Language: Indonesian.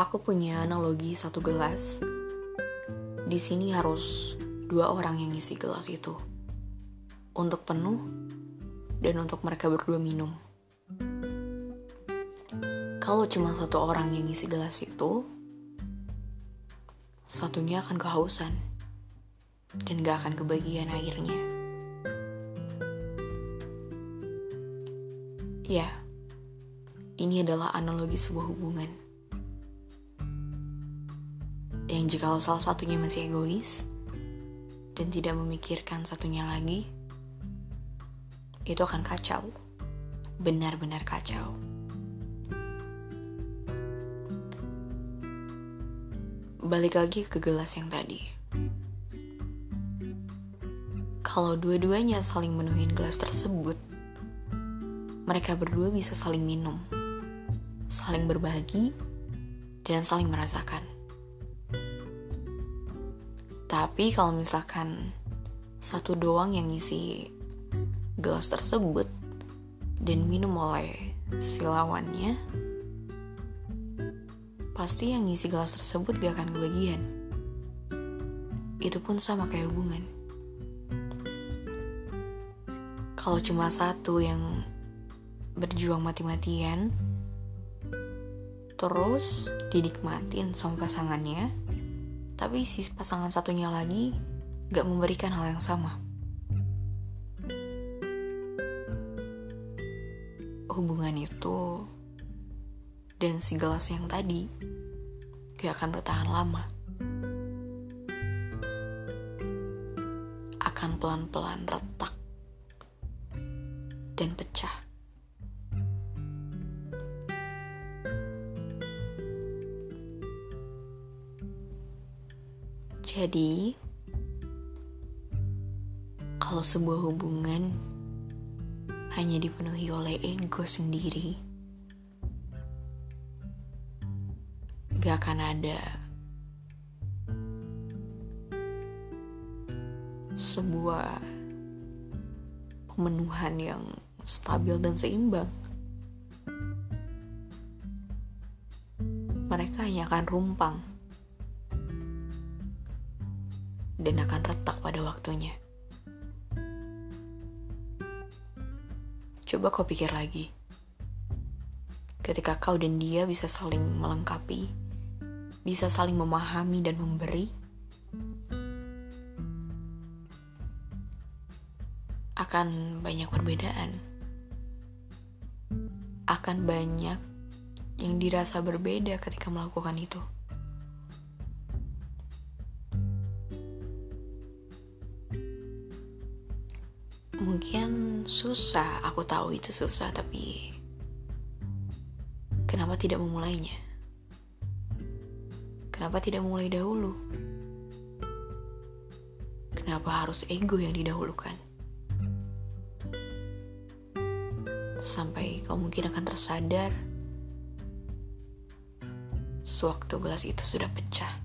Aku punya analogi satu gelas. Di sini harus dua orang yang ngisi gelas itu. Untuk penuh dan untuk mereka berdua minum. Kalau cuma satu orang yang ngisi gelas itu, satunya akan kehausan dan gak akan kebagian airnya. Ya, ini adalah analogi sebuah hubungan. Yang jika salah satunya masih egois dan tidak memikirkan satunya lagi, itu akan kacau. Benar-benar kacau. Balik lagi ke gelas yang tadi. Kalau dua-duanya saling menuhin gelas tersebut, mereka berdua bisa saling minum, saling berbagi, dan saling merasakan. Tapi kalau misalkan satu doang yang ngisi gelas tersebut dan minum oleh si lawannya, pasti yang ngisi gelas tersebut gak akan kebagian. Itu pun sama kayak hubungan. Kalau cuma satu yang berjuang mati-matian, terus dinikmatin sama pasangannya, tapi si pasangan satunya lagi gak memberikan hal yang sama. Hubungan itu dan si gelas yang tadi gak akan bertahan lama. Akan pelan-pelan retak dan pecah. Jadi, kalau sebuah hubungan hanya dipenuhi oleh ego sendiri, gak akan ada sebuah pemenuhan yang stabil dan seimbang. Mereka hanya akan rumpang dan akan retak pada waktunya. Coba kau pikir lagi. Ketika kau dan dia bisa saling melengkapi, bisa saling memahami dan memberi, akan banyak perbedaan. Akan banyak yang dirasa berbeda ketika melakukan itu. Mungkin susah, aku tahu itu susah, tapi kenapa tidak memulainya? Kenapa tidak mulai dahulu? Kenapa harus ego yang didahulukan? Sampai kau mungkin akan tersadar sewaktu gelas itu sudah pecah.